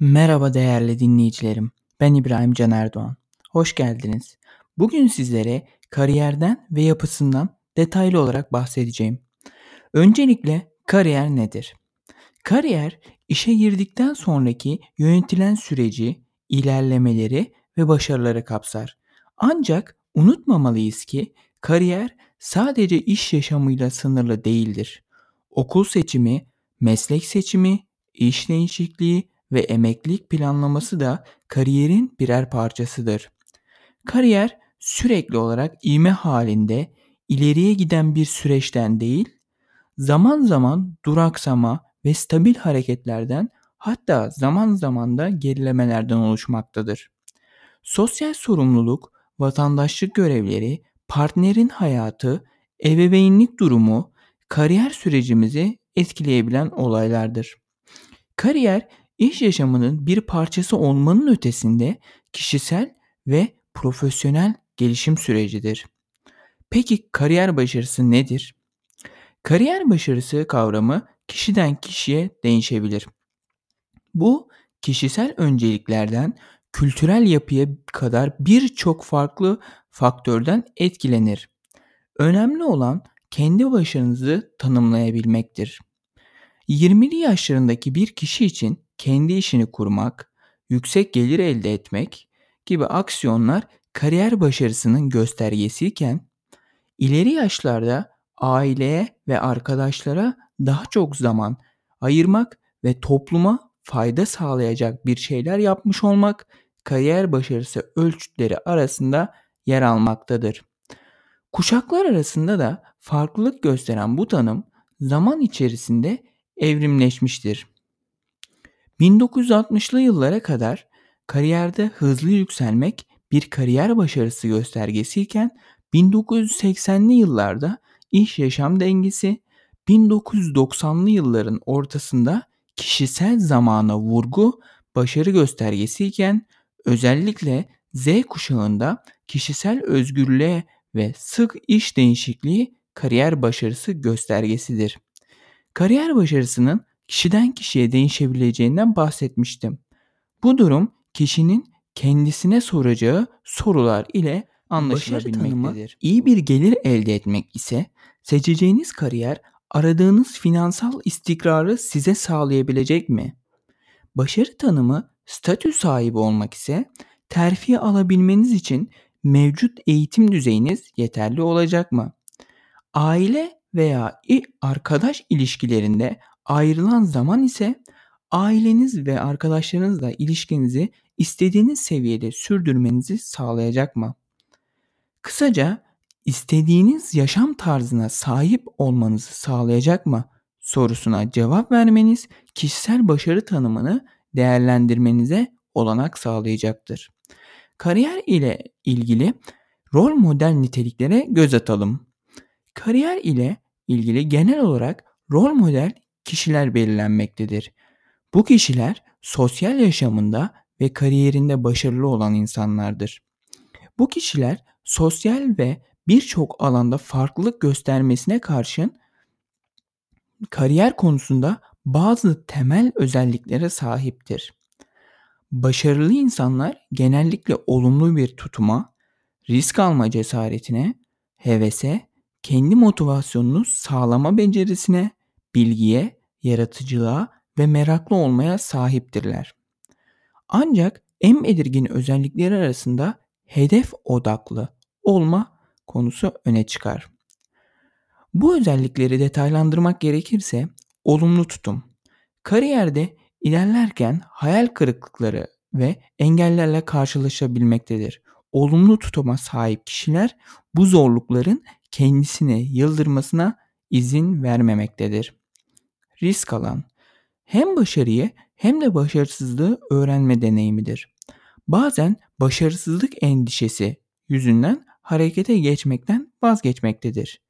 Merhaba değerli dinleyicilerim. Ben İbrahim Can Erdoğan. Hoş geldiniz. Bugün sizlere kariyerden ve yapısından detaylı olarak bahsedeceğim. Öncelikle kariyer nedir? Kariyer, işe girdikten sonraki yönetilen süreci, ilerlemeleri ve başarıları kapsar. Ancak unutmamalıyız ki kariyer sadece iş yaşamıyla sınırlı değildir. Okul seçimi, meslek seçimi, iş değişikliği ve emeklilik planlaması da kariyerin birer parçasıdır. Kariyer sürekli olarak ivme halinde ileriye giden bir süreçten değil, zaman zaman duraksama ve stabil hareketlerden hatta zaman zaman da gerilemelerden oluşmaktadır. Sosyal sorumluluk, vatandaşlık görevleri, partnerin hayatı, ebeveynlik durumu, kariyer sürecimizi etkileyebilen olaylardır. Kariyer iş yaşamının bir parçası olmanın ötesinde kişisel ve profesyonel gelişim sürecidir. Peki kariyer başarısı nedir? Kariyer başarısı kavramı kişiden kişiye değişebilir. Bu kişisel önceliklerden kültürel yapıya kadar birçok farklı faktörden etkilenir. Önemli olan kendi başarınızı tanımlayabilmektir. 20'li yaşlarındaki bir kişi için kendi işini kurmak, yüksek gelir elde etmek gibi aksiyonlar kariyer başarısının göstergesiyken ileri yaşlarda aileye ve arkadaşlara daha çok zaman ayırmak ve topluma fayda sağlayacak bir şeyler yapmış olmak kariyer başarısı ölçütleri arasında yer almaktadır. Kuşaklar arasında da farklılık gösteren bu tanım zaman içerisinde evrimleşmiştir. 1960'lı yıllara kadar kariyerde hızlı yükselmek bir kariyer başarısı göstergesiyken 1980'li yıllarda iş yaşam dengesi, 1990'lı yılların ortasında kişisel zamana vurgu başarı göstergesiyken özellikle Z kuşağında kişisel özgürlüğe ve sık iş değişikliği kariyer başarısı göstergesidir. Kariyer başarısının kişiden kişiye değişebileceğinden bahsetmiştim. Bu durum kişinin kendisine soracağı sorular ile anlaşılabilmektedir. İyi bir gelir elde etmek ise seçeceğiniz kariyer aradığınız finansal istikrarı size sağlayabilecek mi? Başarı tanımı statü sahibi olmak ise terfi alabilmeniz için mevcut eğitim düzeyiniz yeterli olacak mı? Aile veya arkadaş ilişkilerinde ayrılan zaman ise aileniz ve arkadaşlarınızla ilişkinizi istediğiniz seviyede sürdürmenizi sağlayacak mı? Kısaca istediğiniz yaşam tarzına sahip olmanızı sağlayacak mı sorusuna cevap vermeniz kişisel başarı tanımını değerlendirmenize olanak sağlayacaktır. Kariyer ile ilgili rol model niteliklere göz atalım. Kariyer ile ilgili genel olarak rol model kişiler belirlenmektedir. Bu kişiler sosyal yaşamında ve kariyerinde başarılı olan insanlardır. Bu kişiler sosyal ve birçok alanda farklılık göstermesine karşın kariyer konusunda bazı temel özelliklere sahiptir. Başarılı insanlar genellikle olumlu bir tutuma, risk alma cesaretine, hevese, kendi motivasyonunu sağlama becerisine, bilgiye, yaratıcılığa ve meraklı olmaya sahiptirler. Ancak en belirgin özellikleri arasında hedef odaklı olma konusu öne çıkar. Bu özellikleri detaylandırmak gerekirse olumlu tutum. Kariyerde ilerlerken hayal kırıklıkları ve engellerle karşılaşabilmektedir. Olumlu tutuma sahip kişiler bu zorlukların kendisini yıldırmasına izin vermemektedir. Risk alan hem başarıyı hem de başarısızlığı öğrenme deneyimidir. Bazen başarısızlık endişesi yüzünden harekete geçmekten vazgeçmektedir.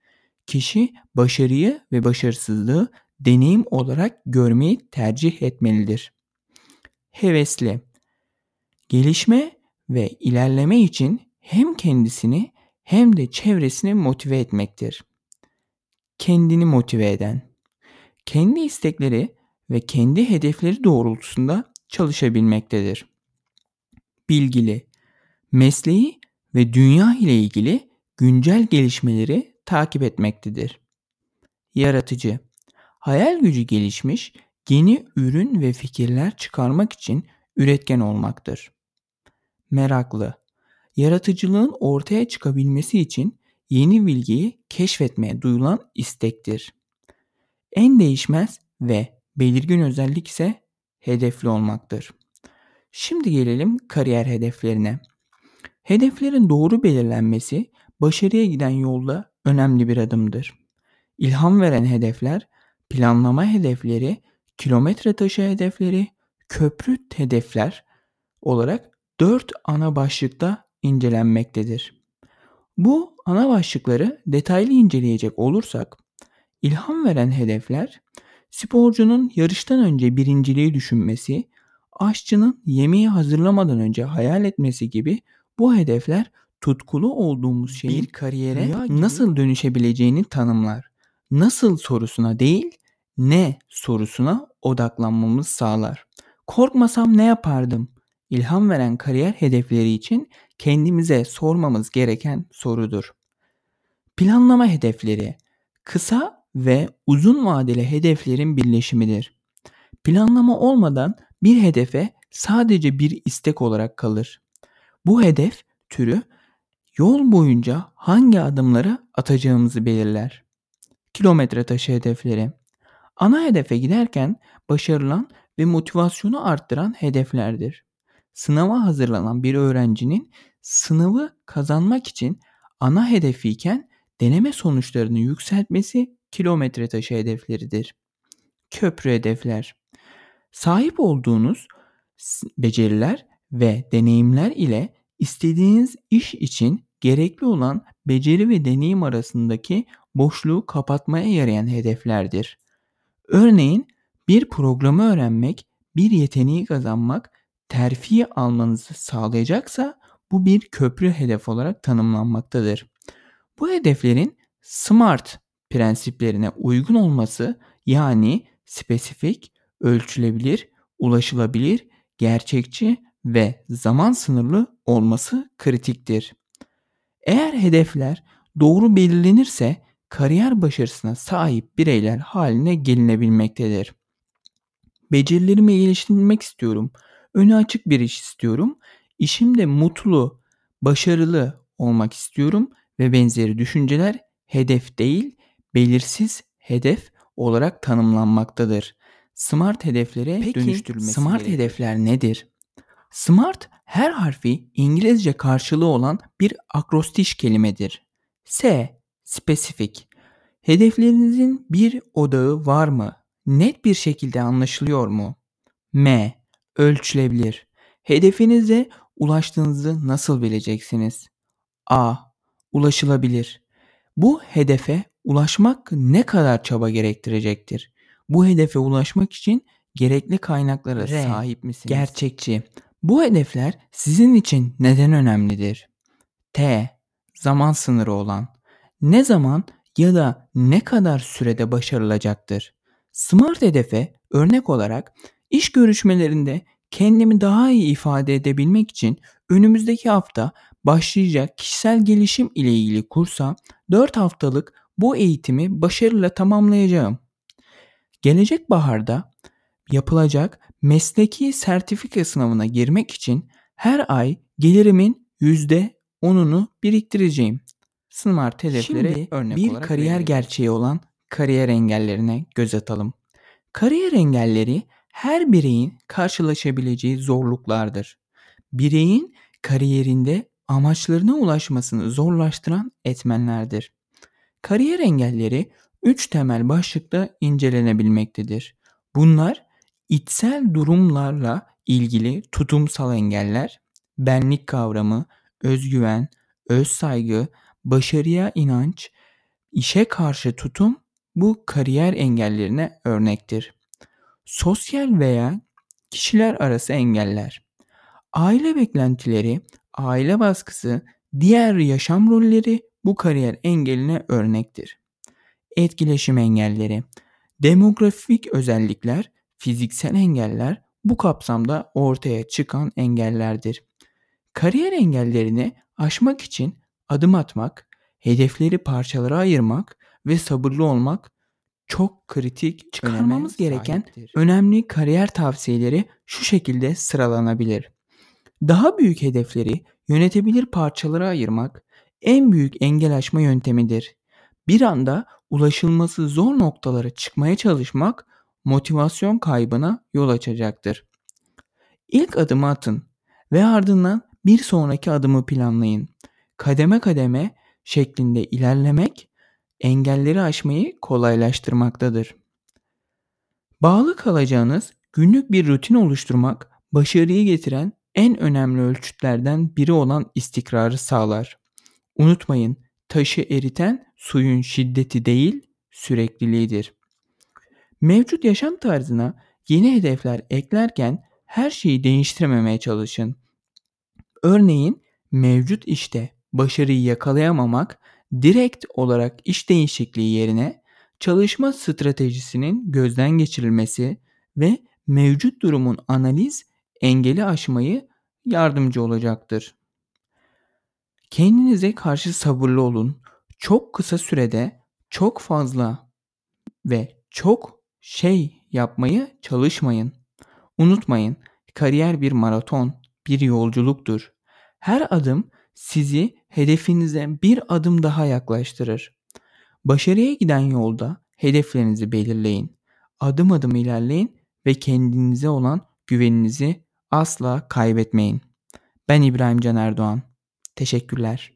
Kişi başarıyı ve başarısızlığı deneyim olarak görmeyi tercih etmelidir. Hevesli Gelişme ve ilerleme için hem kendisini hem de çevresini motive etmektir. Kendini motive eden kendi istekleri ve kendi hedefleri doğrultusunda çalışabilmektedir. Bilgili, mesleği ve dünya ile ilgili güncel gelişmeleri takip etmektedir. Yaratıcı, hayal gücü gelişmiş, yeni ürün ve fikirler çıkarmak için üretken olmaktır. Meraklı, yaratıcılığın ortaya çıkabilmesi için yeni bilgiyi keşfetmeye duyulan istektir. En değişmez ve belirgin özellik ise hedefli olmaktır. Şimdi gelelim kariyer hedeflerine. Hedeflerin doğru belirlenmesi başarıya giden yolda önemli bir adımdır. İlham veren hedefler, planlama hedefleri, kilometre taşı hedefleri, köprü hedefler olarak dört ana başlıkta incelenmektedir. Bu ana başlıkları detaylı inceleyecek olursak, ilham veren hedefler, sporcunun yarıştan önce birinciliği düşünmesi, aşçının yemeği hazırlamadan önce hayal etmesi gibi bu hedefler tutkulu olduğumuz şeyin bir kariyere nasıl dönüşebileceğini tanımlar. Nasıl sorusuna değil, ne sorusuna odaklanmamız sağlar. Korkmasam ne yapardım? İlham veren kariyer hedefleri için kendimize sormamız gereken sorudur. Planlama hedefleri kısa ve uzun vadeli hedeflerin birleşimidir. Planlama olmadan bir hedefe sadece bir istek olarak kalır. Bu hedef türü yol boyunca hangi adımları atacağımızı belirler. Kilometre taşı hedefleri. Ana hedefe giderken başarılan ve motivasyonu arttıran hedeflerdir. Sınava hazırlanan bir öğrencinin sınavı kazanmak için ana hedefiyken deneme sonuçlarını yükseltmesi kilometre taşı hedefleridir. Köprü hedefler. Sahip olduğunuz beceriler ve deneyimler ile istediğiniz iş için gerekli olan beceri ve deneyim arasındaki boşluğu kapatmaya yarayan hedeflerdir. Örneğin bir programı öğrenmek, bir yeteneği kazanmak, terfi almanızı sağlayacaksa bu bir köprü hedef olarak tanımlanmaktadır. Bu hedeflerin SMART prensiplerine uygun olması yani spesifik, ölçülebilir, ulaşılabilir, gerçekçi ve zaman sınırlı olması kritiktir. Eğer hedefler doğru belirlenirse kariyer başarısına sahip bireyler haline gelinebilmektedir. Becerilerimi geliştirmek istiyorum. Önü açık bir iş istiyorum. İşimde mutlu, başarılı olmak istiyorum ve benzeri düşünceler hedef değil, belirsiz hedef olarak tanımlanmaktadır. Smart hedeflere Peki, dönüştürülmesi smart gerekir. hedefler nedir? Smart her harfi İngilizce karşılığı olan bir akrostiş kelimedir. S spesifik. Hedeflerinizin bir odağı var mı? Net bir şekilde anlaşılıyor mu? M ölçülebilir. Hedefinize ulaştığınızı nasıl bileceksiniz? A. Ulaşılabilir. Bu hedefe ulaşmak ne kadar çaba gerektirecektir? Bu hedefe ulaşmak için gerekli kaynaklara R. sahip misiniz? Gerçekçi. Bu hedefler sizin için neden önemlidir? T. Zaman sınırı olan. Ne zaman ya da ne kadar sürede başarılacaktır? Smart hedefe örnek olarak iş görüşmelerinde kendimi daha iyi ifade edebilmek için önümüzdeki hafta başlayacak kişisel gelişim ile ilgili kursa 4 haftalık bu eğitimi başarıyla tamamlayacağım. Gelecek baharda yapılacak mesleki sertifika sınavına girmek için her ay gelirimin %10'unu biriktireceğim. Smart hedeflere Şimdi örnek bir olarak kariyer verelim. gerçeği olan kariyer engellerine göz atalım. Kariyer engelleri her bireyin karşılaşabileceği zorluklardır. Bireyin kariyerinde amaçlarına ulaşmasını zorlaştıran etmenlerdir. Kariyer engelleri 3 temel başlıkta incelenebilmektedir. Bunlar içsel durumlarla ilgili tutumsal engeller, benlik kavramı, özgüven, öz saygı, başarıya inanç, işe karşı tutum bu kariyer engellerine örnektir. Sosyal veya kişiler arası engeller. Aile beklentileri, aile baskısı, diğer yaşam rolleri bu kariyer engeline örnektir. Etkileşim engelleri, demografik özellikler, fiziksel engeller bu kapsamda ortaya çıkan engellerdir. Kariyer engellerini aşmak için adım atmak, hedefleri parçalara ayırmak ve sabırlı olmak çok kritik çıkarmamız gereken sahiptir. önemli kariyer tavsiyeleri şu şekilde sıralanabilir. Daha büyük hedefleri yönetebilir parçalara ayırmak en büyük engel aşma yöntemidir. Bir anda ulaşılması zor noktalara çıkmaya çalışmak motivasyon kaybına yol açacaktır. İlk adımı atın ve ardından bir sonraki adımı planlayın. Kademe kademe şeklinde ilerlemek engelleri aşmayı kolaylaştırmaktadır. Bağlı kalacağınız günlük bir rutin oluşturmak başarıyı getiren en önemli ölçütlerden biri olan istikrarı sağlar. Unutmayın, taşı eriten suyun şiddeti değil, sürekliliğidir. Mevcut yaşam tarzına yeni hedefler eklerken her şeyi değiştirmemeye çalışın. Örneğin mevcut işte başarıyı yakalayamamak direkt olarak iş değişikliği yerine çalışma stratejisinin gözden geçirilmesi ve mevcut durumun analiz engeli aşmayı yardımcı olacaktır. Kendinize karşı sabırlı olun. Çok kısa sürede çok fazla ve çok şey yapmayı çalışmayın. Unutmayın, kariyer bir maraton, bir yolculuktur. Her adım sizi hedefinize bir adım daha yaklaştırır. Başarıya giden yolda hedeflerinizi belirleyin. Adım adım ilerleyin ve kendinize olan güveninizi asla kaybetmeyin. Ben İbrahim Can Erdoğan. Teşekkürler.